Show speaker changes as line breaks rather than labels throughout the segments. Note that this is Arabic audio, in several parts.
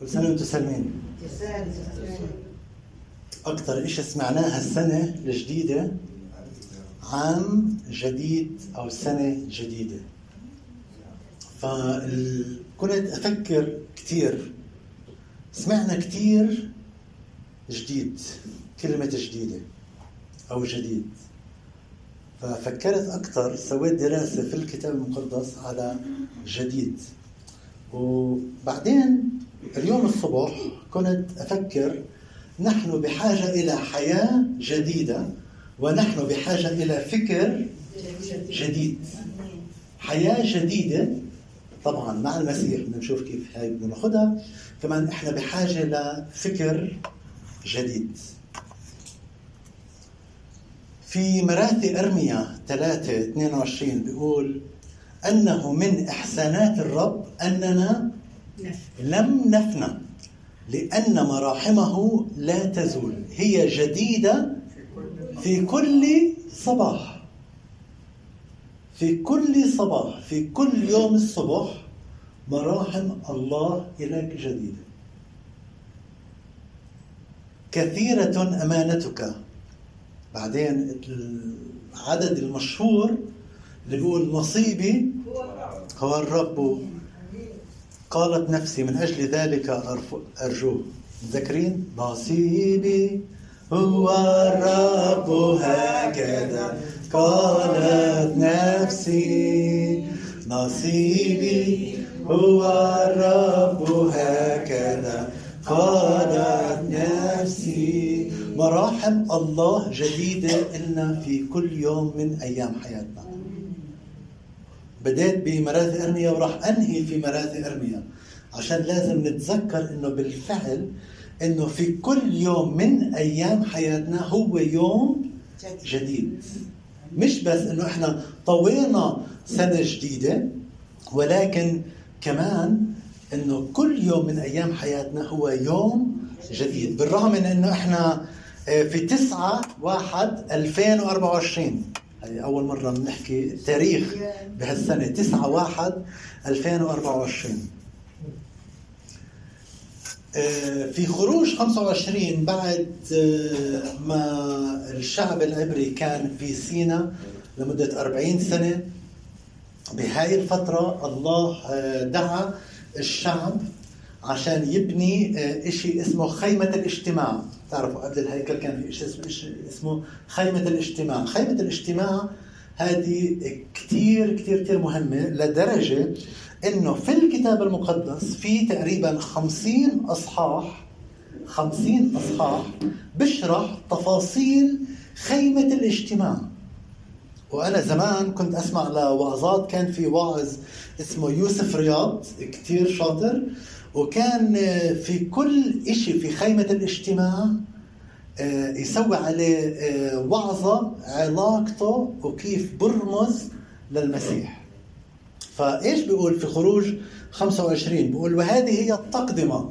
كل سنة وأنتم سالمين أكثر إشي سمعناه هالسنة الجديدة عام جديد أو سنة جديدة. فكنت أفكر كثير سمعنا كثير جديد كلمة جديدة أو جديد. ففكرت أكثر سويت دراسة في الكتاب المقدس على جديد. وبعدين اليوم الصبح كنت أفكر نحن بحاجة إلى حياة جديدة ونحن بحاجة إلى فكر جديد. حياة جديدة طبعا مع المسيح بدنا نشوف كيف هاي بدنا ناخذها كمان إحنا بحاجة لفكر جديد. في مراثي أرميا 3 22 بيقول أنه من إحسانات الرب أننا لم نفنى لأن مراحمه لا تزول هي جديدة في كل صباح. في كل صباح في كل يوم الصبح مراحم الله إليك جديدة. كثيرة أمانتك. بعدين العدد المشهور اللي بيقول نصيبي هو الرب. قالت نفسي من أجل ذلك أرجوه. ذكرين؟ نصيبي هو الرب هكذا. قالت نفسي نصيبي هو الرب هكذا. قالت نفسي مراحم الله جديدة إلنا في كل يوم من أيام حياتنا. بديت بمراثي أرميا وراح أنهي في مراثي أرميا. عشان لازم نتذكر إنه بالفعل إنه في كل يوم من أيام حياتنا هو يوم جديد. مش بس إنه إحنا طوينا سنة جديدة ولكن كمان إنه كل يوم من أيام حياتنا هو يوم جديد. بالرغم من إنه إحنا آه، في 9 1 2024 هي أول مرة بنحكي تاريخ بهالسنة 9 1 2024 في خروج 25 بعد آه، ما الشعب العبري كان في سينا لمدة 40 سنة. بهاي الفترة الله آه، دعا الشعب عشان يبني شيء اسمه خيمة الاجتماع. تعرفوا قبل الهيكل كان في شيء اسمه خيمة الاجتماع. خيمة الاجتماع هذه كثير كثير كثير مهمة لدرجة إنه في الكتاب المقدس في تقريبا خمسين اصحاح خمسين أصحاح بشرح تفاصيل خيمة الاجتماع. وأنا زمان كنت أسمع لوعظات كان في واعظ اسمه يوسف رياض كثير شاطر. وكان في كل شيء في خيمة الاجتماع آه، يسوي عليه آه، وعظة علاقته وكيف برمز للمسيح. فإيش بيقول في خروج 25 بيقول وهذه هي التقدمة.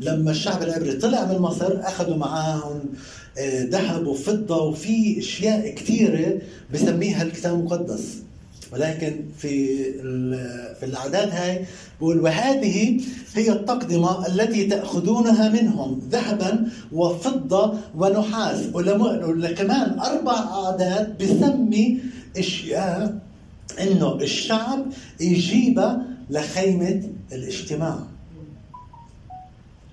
لما الشعب العبري طلع من مصر أخذوا معاهم آه، ذهب وفضة وفي أشياء كثيرة بسميها الكتاب المقدس. ولكن في في الأعداد هاي بقول وهذه هي التقدمة التي تأخذونها منهم ذهبا وفضة ونحاس كمان أربع أعداد بسمي إشياء إنه الشعب يجيب لخيمة الاجتماع.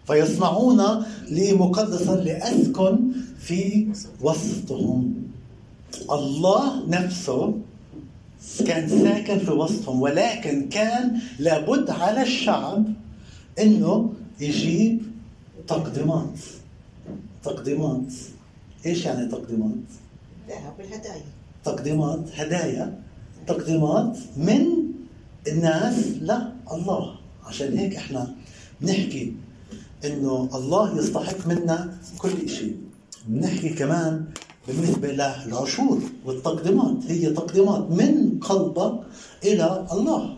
فيصنعون لي مقدسا لاسكن في وسطهم. الله نفسه كان ساكن في وسطهم ولكن كان لابد على الشعب إنه يجيب تقديمات تقديمات إيش يعني تقديمات؟
ذهب الهدايا
تقديمات هدايا. تقديمات من الناس لا الله. عشان هيك إحنا بنحكي إنه الله يستحق منا كل شيء بنحكي كمان بالنسبة للعشور والتقديمات هي تقديمات من قلبك إلى الله.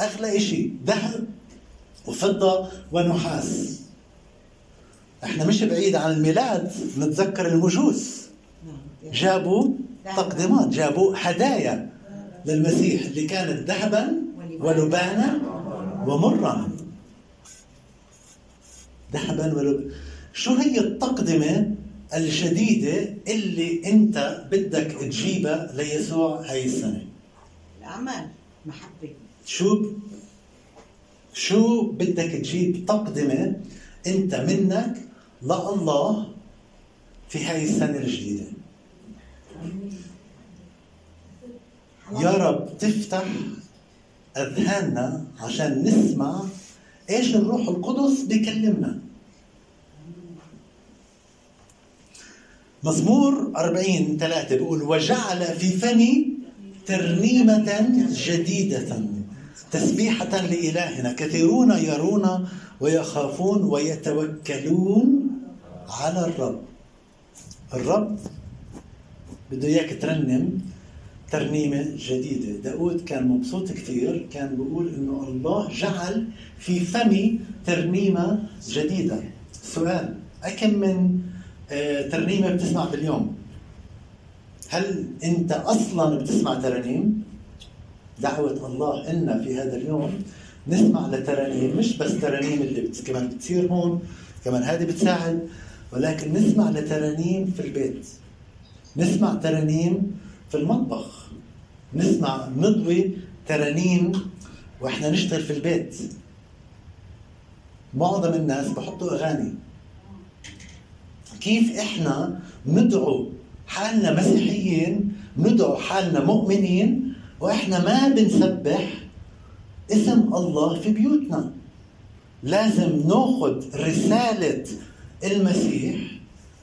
أغلى شيء ذهب وفضة ونحاس. إحنا مش بعيد عن الميلاد نتذكر المجوس جابوا تقديمات جابوا هدايا للمسيح اللي كانت ذهبا ولبانا. ومرا. ذهبا ولو شو هي التقدمة الجديدة اللي أنت بدك تجيبها ليسوع هاي السنة؟
الأعمال محبة.
شو شو بدك تجيب تقدمة أنت منك لله في هاي السنة الجديدة؟ يا رب تفتح أذهاننا عشان نسمع إيش الروح القدس بيكلمنا. مزمور 40 ثلاثة بيقول وجعل في فمي ترنيمة جديدة تسبيحة لإلهنا. كثيرون يرون ويخافون ويتوكلون على الرب. الرب بده إياك ترنم ترنيمة جديدة. داود كان مبسوط كثير كان بيقول إنه الله جعل في فمي ترنيمة جديدة. سؤال أكم من آه، ترنيمة بتسمع باليوم. هل أنت أصلا بتسمع ترانيم؟ دعوة الله إلنا في هذا اليوم نسمع لترانيم مش بس ترانيم اللي بت... كمان بتصير هون كمان هذه بتساعد ولكن نسمع لترانيم في البيت. نسمع ترانيم في المطبخ. نسمع نضوي ترانيم وإحنا نشتغل في البيت. معظم الناس بحطوا أغاني. كيف إحنا ندعو حالنا مسيحيين ندعو حالنا مؤمنين وإحنا ما بنسبح اسم الله في بيوتنا. لازم ناخذ رسالة المسيح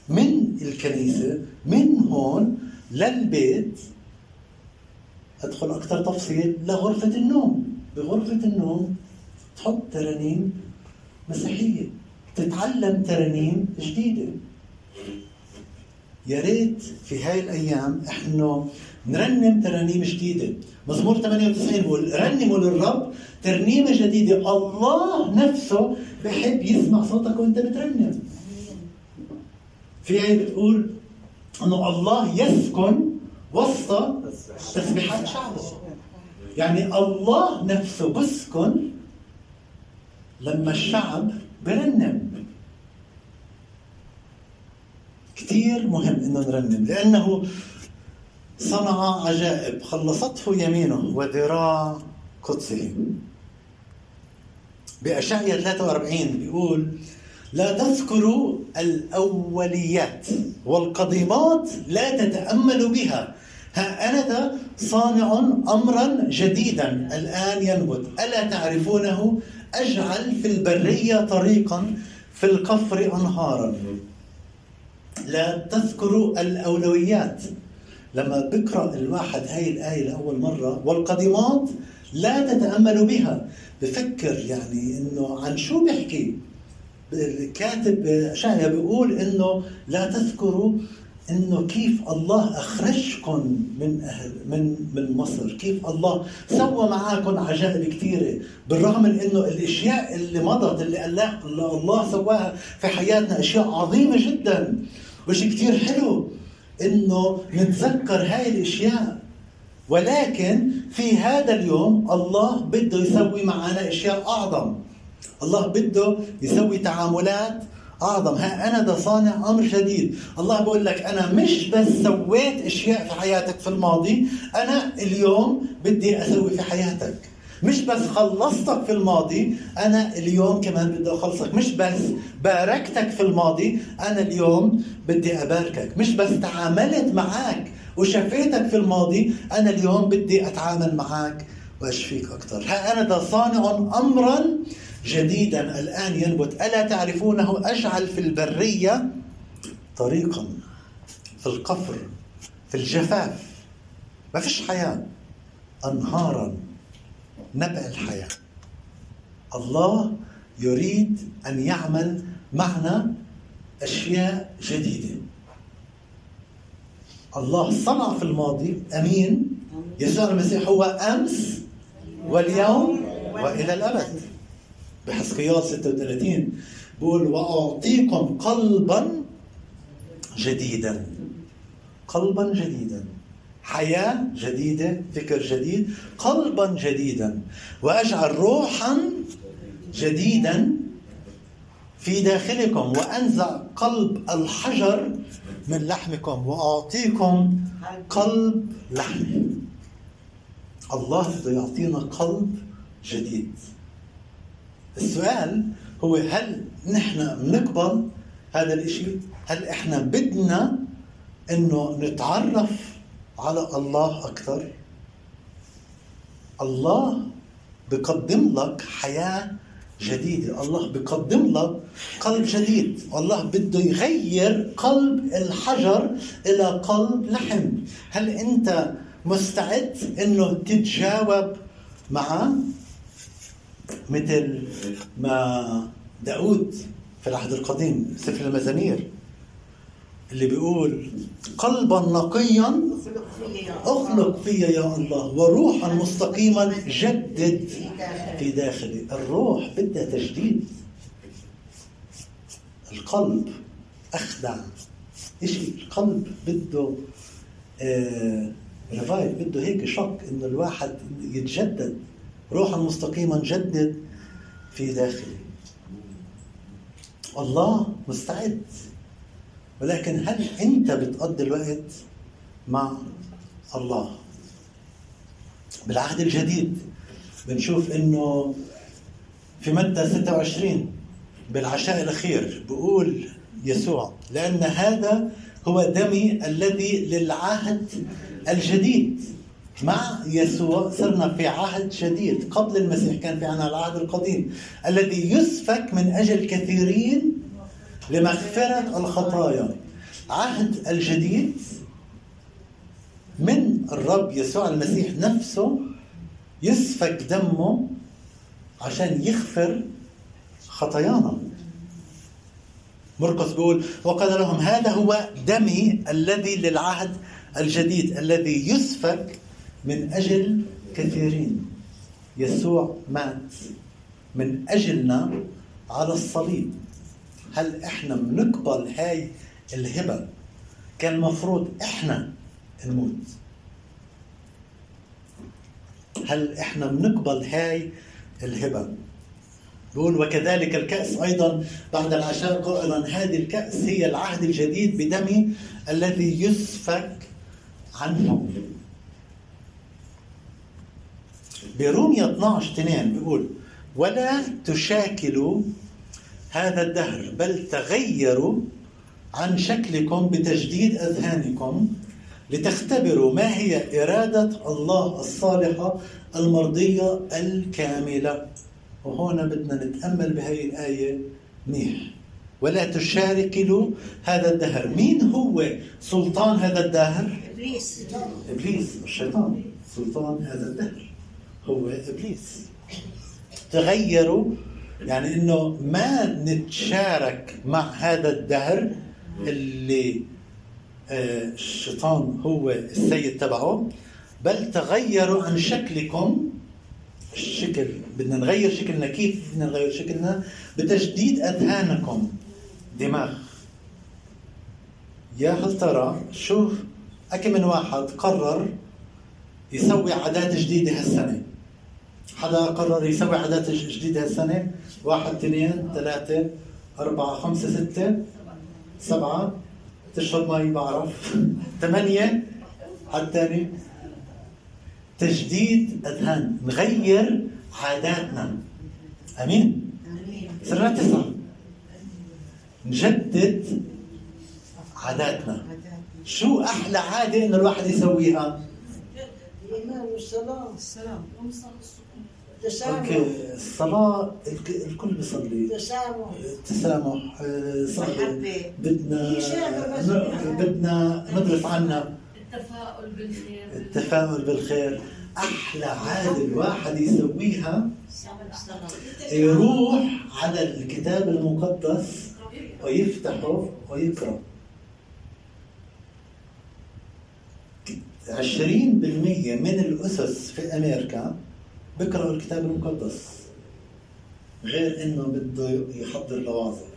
من الكنيسة من هون للبيت. أدخل أكثر تفصيل لغرفة النوم. بغرفة النوم تحط ترانيم مسيحية تتعلم ترانيم جديدة. يا ريت في هاي الأيام إحنا نرنم ترانيم جديدة. مزمور 98 بقول رنموا للرب ترنيمة جديدة. الله نفسه بحب يسمع صوتك وأنت بترنم. في آية بتقول إنه الله يسكن وسط تسبيحات شعبه. يعني الله نفسه بسكن لما الشعب برنم كثير مهم إنه نرنم لأنه صنع عجائب خلصته يمينه وذراع قدسه. بأشعية 43 بيقول لا تذكروا الأوليات والقديمات لا تتأملوا بها. ها أنا ذا صانع أمرا جديدا. الآن ينبت. ألا تعرفونه؟ أجعل في البرية طريقا في القفر أنهارا. لا تذكروا الأولويات. لما بقرأ الواحد هاي الآية لأول مرة والقديمات لا تتأملوا بها بفكر يعني إنه عن شو بيحكي الكاتب شاعر بيقول إنه لا تذكروا إنه كيف الله أخرجكم من أهل من من مصر، كيف الله سوى معاكم عجائب كثيرة، بالرغم من إنه الأشياء اللي مضت اللي الله الله سواها في حياتنا أشياء عظيمة جدا، وشيء كثير حلو إنه نتذكر هاي الأشياء. ولكن في هذا اليوم الله بده يسوي معنا أشياء أعظم. الله بده يسوي تعاملات أعظم. ها أنا ده صانع أمر جديد. الله بقول لك أنا مش بس سويت أشياء في حياتك في الماضي أنا اليوم بدي أسوي في حياتك. مش بس خلصتك في الماضي أنا اليوم كمان بدي أخلصك. مش بس باركتك في الماضي أنا اليوم بدي أباركك. مش بس تعاملت معك وشفيتك في الماضي أنا اليوم بدي أتعامل معك وأشفيك أكثر ها أنا ده صانع امرا جديدا الآن ينبت. ألا تعرفونه؟ أجعل في البرية طريقا في القفر في الجفاف. ما فيش حياة. انهارا نبع الحياة. الله يريد أن يعمل معنا أشياء جديدة. الله صنع في الماضي. أمين. يسوع المسيح هو أمس واليوم وإلى الأبد. بحسقيال 36 بقول وأعطيكم قلبا جديدا. قلبا جديدا. حياة جديدة فكر جديد. قلبا جديدا. وأجعل روحا جديدا في داخلكم. وأنزع قلب الحجر من لحمكم. وأعطيكم قلب لحم الله بده يعطينا قلب جديد. السؤال هو هل نحن بنقبل هذا الإشي؟ هل إحنا بدنا إنه نتعرف على الله أكثر؟ الله بقدم لك حياة جديدة الله بقدم لك قلب جديد الله بده يغير قلب الحجر إلى قلب لحم. هل أنت مستعد أنه تتجاوب معه مثل ما داود في العهد القديم سفر المزامير اللي بيقول قلبا نقيا أخلق في يا الله وروحا مستقيما جدد في داخلي. الروح بدها تجديد. القلب أخدع. اشي القلب بده؟ آه ريفايف بده هيك شك إنه الواحد يتجدد. روحا مستقيما جدد في داخلي. الله مستعد. ولكن هل انت بتقضي الوقت مع الله؟ بالعهد الجديد بنشوف انه في متى 26 بالعشاء الأخير بيقول يسوع لأن هذا هو دمي الذي للعهد الجديد. مع يسوع صرنا في عهد جديد قبل المسيح كان في عنا العهد القديم الذي يسفك من أجل كثيرين لمغفرة الخطايا. عهد الجديد من الرب يسوع المسيح نفسه يسفك دمه عشان يغفر خطايانا. مرقس بيقول وقال لهم هذا هو دمي الذي للعهد الجديد الذي يسفك من أجل كثيرين. يسوع مات من أجلنا على الصليب. هل إحنا بنقبل هاي الهبة؟ كان المفروض إحنا نموت. هل إحنا بنقبل هاي الهبة؟ بقول وكذلك الكأس أيضا بعد العشاء قائلا هذه الكأس هي العهد الجديد بدمي الذي يسفك عنه. برومية 12 2 بيقول ولا تشاكلوا هذا الدهر بل تغيروا عن شكلكم بتجديد أذهانكم لتختبروا ما هي إرادة الله الصالحة المرضية الكاملة. وهنا بدنا نتأمل بهذه الآية منيح. ولا تشاركوا هذا الدهر. مين هو سلطان هذا الدهر؟
إبليس.
إبليس الشيطان. سلطان هذا الدهر. هو إبليس. تغيروا يعني إنه ما نتشارك مع هذا الدهر اللي آه، الشيطان هو السيد تبعه بل تغيروا عن شكلكم الشكل. بدنا نغير شكلنا. كيف بدنا نغير شكلنا؟ بتجديد أذهانكم. دماغ. يا هل ترى؟ شو أكم من واحد قرر يسوي عادات جديدة هالسنة. حدا قرر يسوي عادات جديدة هالسنة واحد اثنين ثلاثة أربعة خمسة ستة سبعة. تشرب مي بعرف. ثمانية. حد ثاني تجديد أذهان. نغير عاداتنا. أمين؟ صرنا تسعة نجدد عاداتنا. شو أحلى عادة إنه الواحد يسويها؟
الإيمان والصلاة.
السلام.
أوكي الصلاة الك- الكل بيصلي.
التسامح
التسامح آه، صلي.
محبة.
بدنا بدنا ندرس عنها
التفاؤل بالخير.
التفاؤل بالخير. أحلى عادة الواحد يسويها. يروح على الكتاب المقدس ويفتحه ويقرأ. 20% من الأسس في أمريكا بيقراوا الكتاب المقدس. غير إنه بده يحضر لوازم.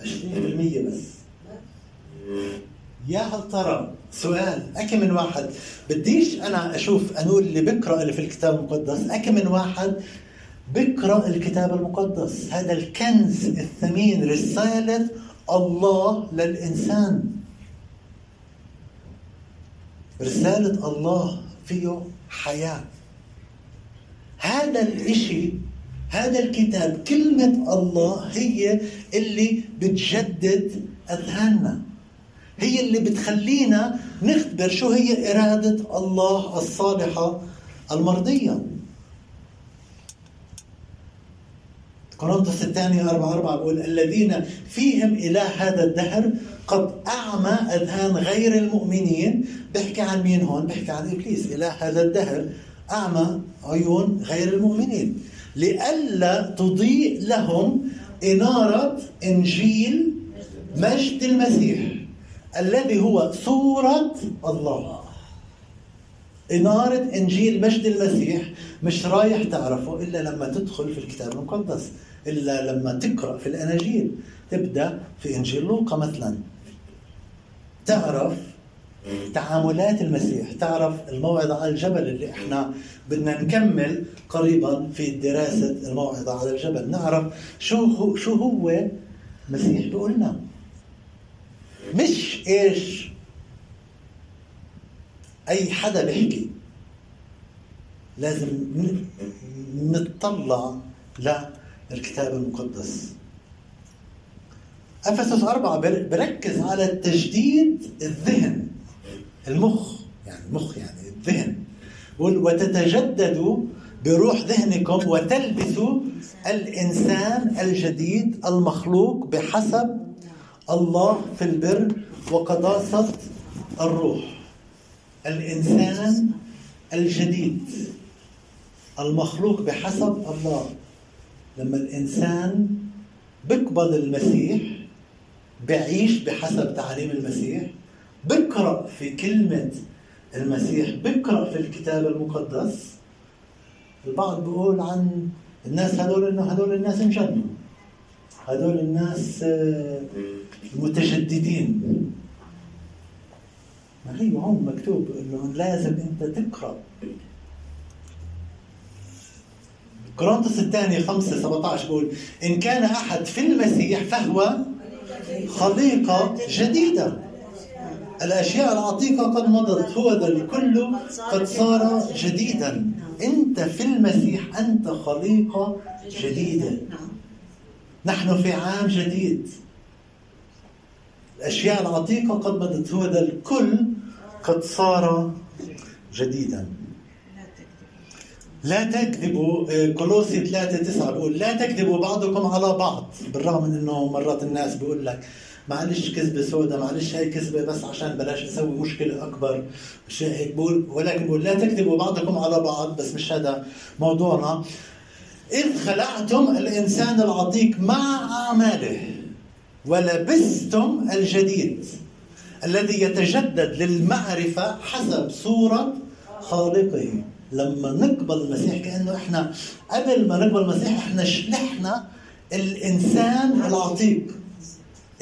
20% بس. يا هل ترى؟ سؤال. أكم من واحد. بديش أنا أشوف أنو اللي بقرأ اللي في الكتاب المقدس. أكم من واحد بقرأ الكتاب المقدس. هذا الكنز الثمين رسالة الله للإنسان. رسالة الله فيه حياة. هذا الإشي هذا الكتاب كلمة الله هي اللي بتجدد أذهاننا. هي اللي بتخلينا نختبر شو هي إرادة الله الصالحة المرضية. كورنثوس الثانية أربعة أربعة بقول الذين فيهم إله هذا الدهر قد أعمى أذهان غير المؤمنين. بحكي عن مين هون؟ بحكي عن إبليس. إله هذا الدهر أعمى عيون غير المؤمنين لئلا تضيء لهم إنارة إنجيل مجد المسيح الذي هو صورة الله. إنارة إنجيل مجد المسيح مش رايح تعرفه إلا لما تدخل في الكتاب المقدس إلا لما تقرأ في الأناجيل تبدأ في إنجيل لوقا مثلا. تعرف تعاملات المسيح. تعرف الموعظة على الجبل اللي إحنا بدنا نكمل قريبا في دراسة الموعظة على الجبل. نعرف شو هو شو هو مسيح بيقولنا. مش إيش أي حدا بيحكي. لازم نطلع للكتاب المقدس. أفسس أربعة بركز على تجديد الذهن. المخ يعني المخ يعني الذهن. وتتجددوا بروح ذهنكم وتلبسوا الإنسان الجديد المخلوق بحسب الله في البر وقداسة الروح. الإنسان الجديد المخلوق بحسب الله. لما الإنسان بيقبل المسيح بعيش بحسب تعليم المسيح بقرأ في كلمة المسيح بقرأ في الكتاب المقدس. البعض بيقول عن الناس هذول إنه هذول الناس انجنوا هذول الناس آه، متجددين ما هي هون مكتوب إنه لازم أنت تقرأ. كورنثوس الثاني 5 17 بيقول إن كان أحد في المسيح فهو خليقة جديدة. الأشياء العتيقة قد مضت. هو ذا الكل قد صار جديدا. أنت في المسيح أنت خليقه جديده نحن في عام جديد. الأشياء العتيقة قد مضت. هو ذا الكل قد صار جديدا. لا تكذبوا. كولوسي 3 9 بيقول لا تكذبوا بعضكم على بعض. بالرغم من إنه مرات الناس بيقول لك معلش كذبة سوداء معلش هي كذبة بس عشان بلاش نسوي مشكلة أكبر. مش هيك؟ بقول ولكن بقول لا تكذبوا بعضكم على بعض بس مش هذا موضوعنا. إذ خلعتم الإنسان العتيق مع أعماله ولبستم الجديد الذي يتجدد للمعرفة حسب صورة خالقه. لما نقبل المسيح كأنه إحنا قبل ما نقبل المسيح إحنا شلحنا الإنسان العتيق.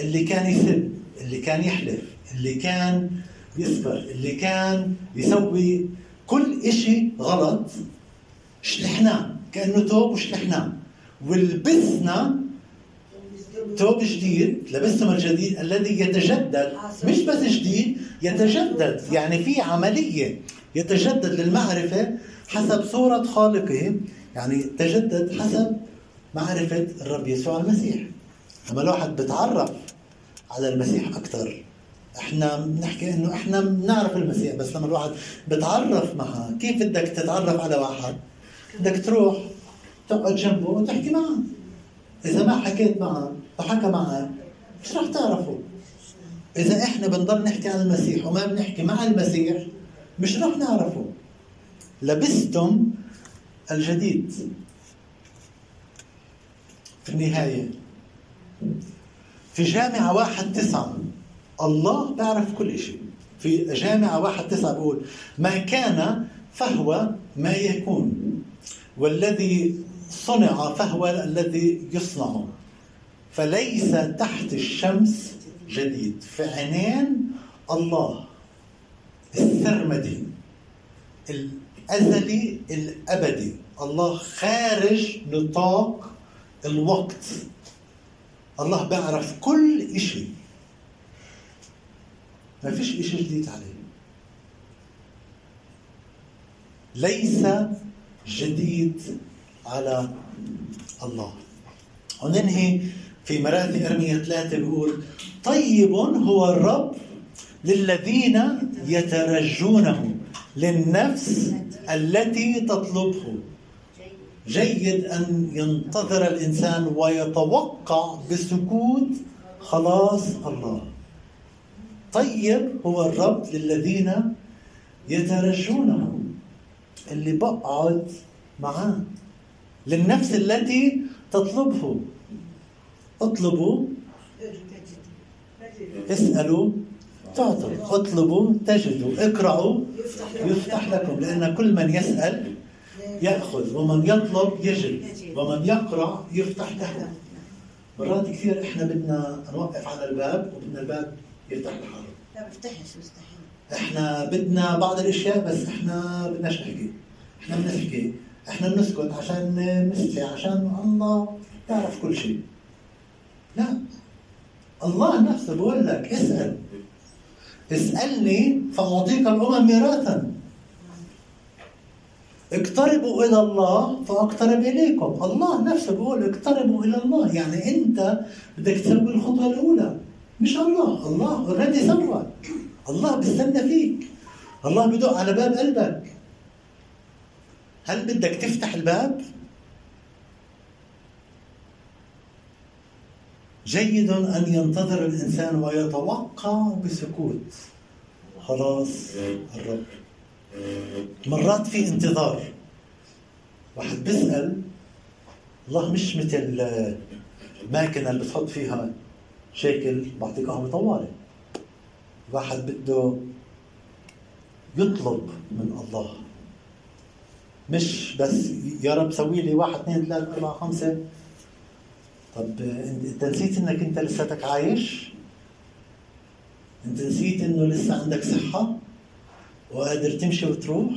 اللي كان يسب اللي كان يحلف اللي كان يسكر اللي كان يسوي كل إشي غلط شلحناه كأنه توب وشلحناه. ولبسنا توب جديد لبستم الجديد الذي يتجدد مش بس جديد يتجدد. يعني في عملية يتجدد للمعرفة حسب صورة خالقه. يعني تجدد حسب معرفة الرب يسوع المسيح. لما الواحد بتعرف على المسيح أكثر. إحنا بنحكي إنه إحنا بنعرف المسيح بس لما الواحد بتعرف معه كيف بدك تتعرف على واحد؟ بدك تروح تقعد جنبه وتحكي معه. إذا ما حكيت معه وحكى معك مش رح تعرفه. إذا إحنا بنضل نحكي عن المسيح وما بنحكي مع المسيح مش رح نعرفه. لبستم الجديد. في النهاية. في جامعة واحد تسعة. الله بيعرف كل شيء في جامعة واحد تسعة بقول ما كان فهو ما يكون والذي صنع فهو الذي يصنع. فليس تحت الشمس جديد. في عينين الله. السرمدي الأزلي الأبدي. الله خارج نطاق الوقت. الله بيعرف كل إشي. ما فيش إشي جديد عليه. ليس جديد على الله. وننهي في مراثي أرمية ثلاثة بيقول طيب هو الرب للذين يترجونه للنفس التي تطلبه. جيد أن ينتظر الإنسان ويتوقع بسكوت خلاص الله. طيب هو الرب للذين يترجونه اللي بقعد معاه للنفس التي تطلبه. اطلبوا. اسألوا. تعطوا. اطلبوا. تجدوا. اقرأوا. يفتح لكم لأن كل من يسأل يأخذ ومن يطلب يجد ومن يقرأ يفتح له مرات كثير إحنا بدنا نوقف على الباب وبدنا الباب يفتح لحاله
لا بفتحش مستحيل.
إحنا بدنا بعض الأشياء بس إحنا بدناش نحكي. إحنا بنحكي إحنا بنسكت عشان نستحي عشان الله تعرف كل شيء. لا. الله نفسه بقول لك اسأل. اسألني فأعطيك الأمم ميراثا. اقتربوا إلى الله فأقترب إليكم. الله نفسه بيقول اقتربوا إلى الله. يعني أنت بدك تسوي الخطوة الأولى. مش الله. الله اوريدي سوى. الله بيستنى فيك. الله بدق على باب قلبك. هل بدك تفتح الباب؟ جيد أن ينتظر الإنسان ويتوقع بسكوت. خلاص الرب. مرات في انتظار واحد بيسأل الله مش مثل الماكينة اللي بتحط فيها شيكل بعطيك قهوة طوالي واحد بده يطلب من الله مش بس يا رب سوي لي واحد اثنين ثلاثة أربعة خمسة طب انت نسيت إنك انت لساتك عايش؟ انت نسيت إنه لسه عندك صحة؟ وقادر تمشي وتروح.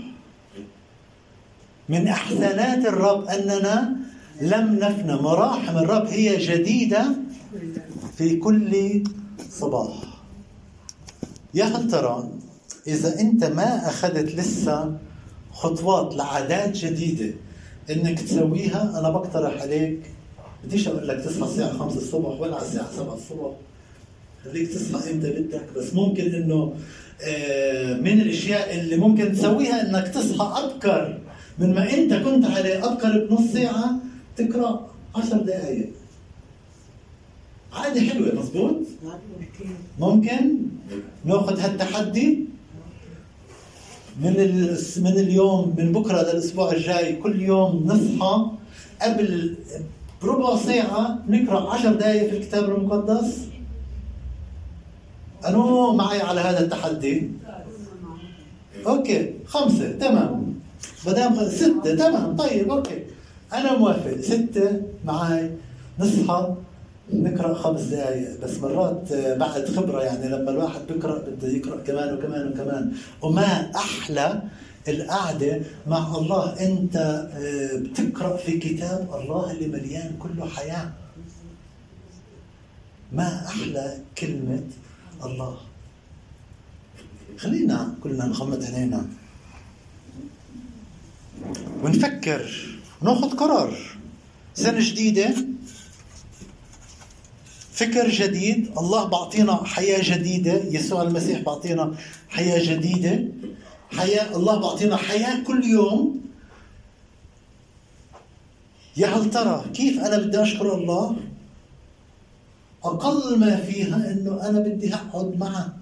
من احسانات الرب أننا لم نفنى. مراحم الرب هي جديدة في كل صباح. يا هل ترى إذا أنت ما أخذت لسه خطوات لعادات جديدة إنك تسويها أنا بقترح عليك بديش أقول لك تصحى الساعة 5 الصبح ولا على الساعة 7 الصبح. خليك تصحى إمتى بدك بس ممكن إنه من الأشياء اللي ممكن تسويها إنك تصحى أبكر. من ما أنت كنت عليه أبكر بنص ساعة تقرأ 10 دقائق عادي حلوة مزبوط ممكن ناخذ هالتحدي من من اليوم من بكرة للأسبوع الجاي كل يوم نصحى قبل بربع ساعة نقرأ عشر دقائق في الكتاب المقدس. أنو معي على هذا التحدي؟ okay خمسة تمام. مدام ستة تمام. طيب okay. أنا موافق. ستة معي. نصحى نقرأ خمس دقائق بس مرات بعد خبرة يعني لما الواحد بيقرأ بده يقرأ كمان وكمان وكمان. وما أحلى القعدة مع الله. أنت آه، بتقرأ في كتاب الله اللي مليان كله حياة. ما أحلى كلمة الله. خلينا كلنا نغمض عينينا ونفكر وناخذ قرار. سنة جديدة. فكر جديد. الله بعطينا حياة جديدة. يسوع المسيح بعطينا حياة جديدة. حياة الله بعطينا حياة كل يوم. يا هل ترى كيف أنا بدي أشكر الله؟ أقل ما فيها أنه أنا بدي أقعد معه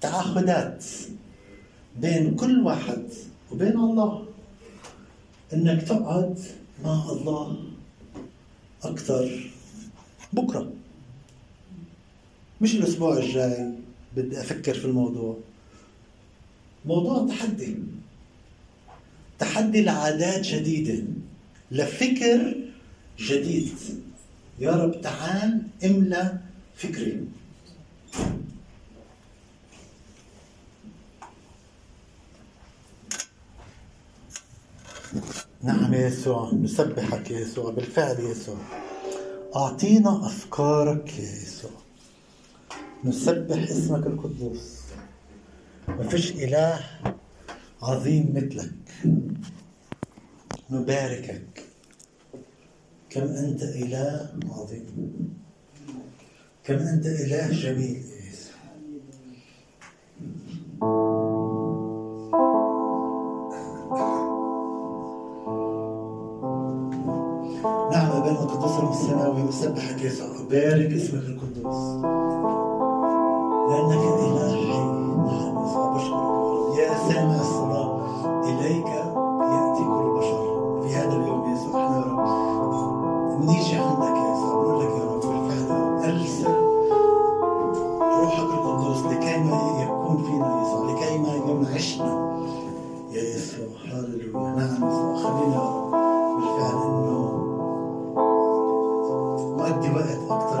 تعهدات بين كل واحد وبين الله. إنك تقعد مع الله أكثر. بكرة. مش الأسبوع الجاي. بدي أفكر في الموضوع. موضوع تحدي. تحدي لعادات جديدة. لفكر جديد. يا رب تعال املأ فكري. نعم يا يسوع نسبحك يا يسوع بالفعل يا يسوع. أعطينا أفكارك يا يسوع. نسبح اسمك القدوس. ما فيش إله عظيم مثلك. نباركك. كم أنت إله عظيم كم أنت إله جميل؟ نعم بين القدوس السماوي أسبحك يسوع أبارك اسمك القدوس. لأنك إله حي لكي ما يكون فينا يسوع لكي ما ينعشنا يا يسوع هللويا. نعم يسوع خلينا بالفعل إنه نؤدي وقت أكثر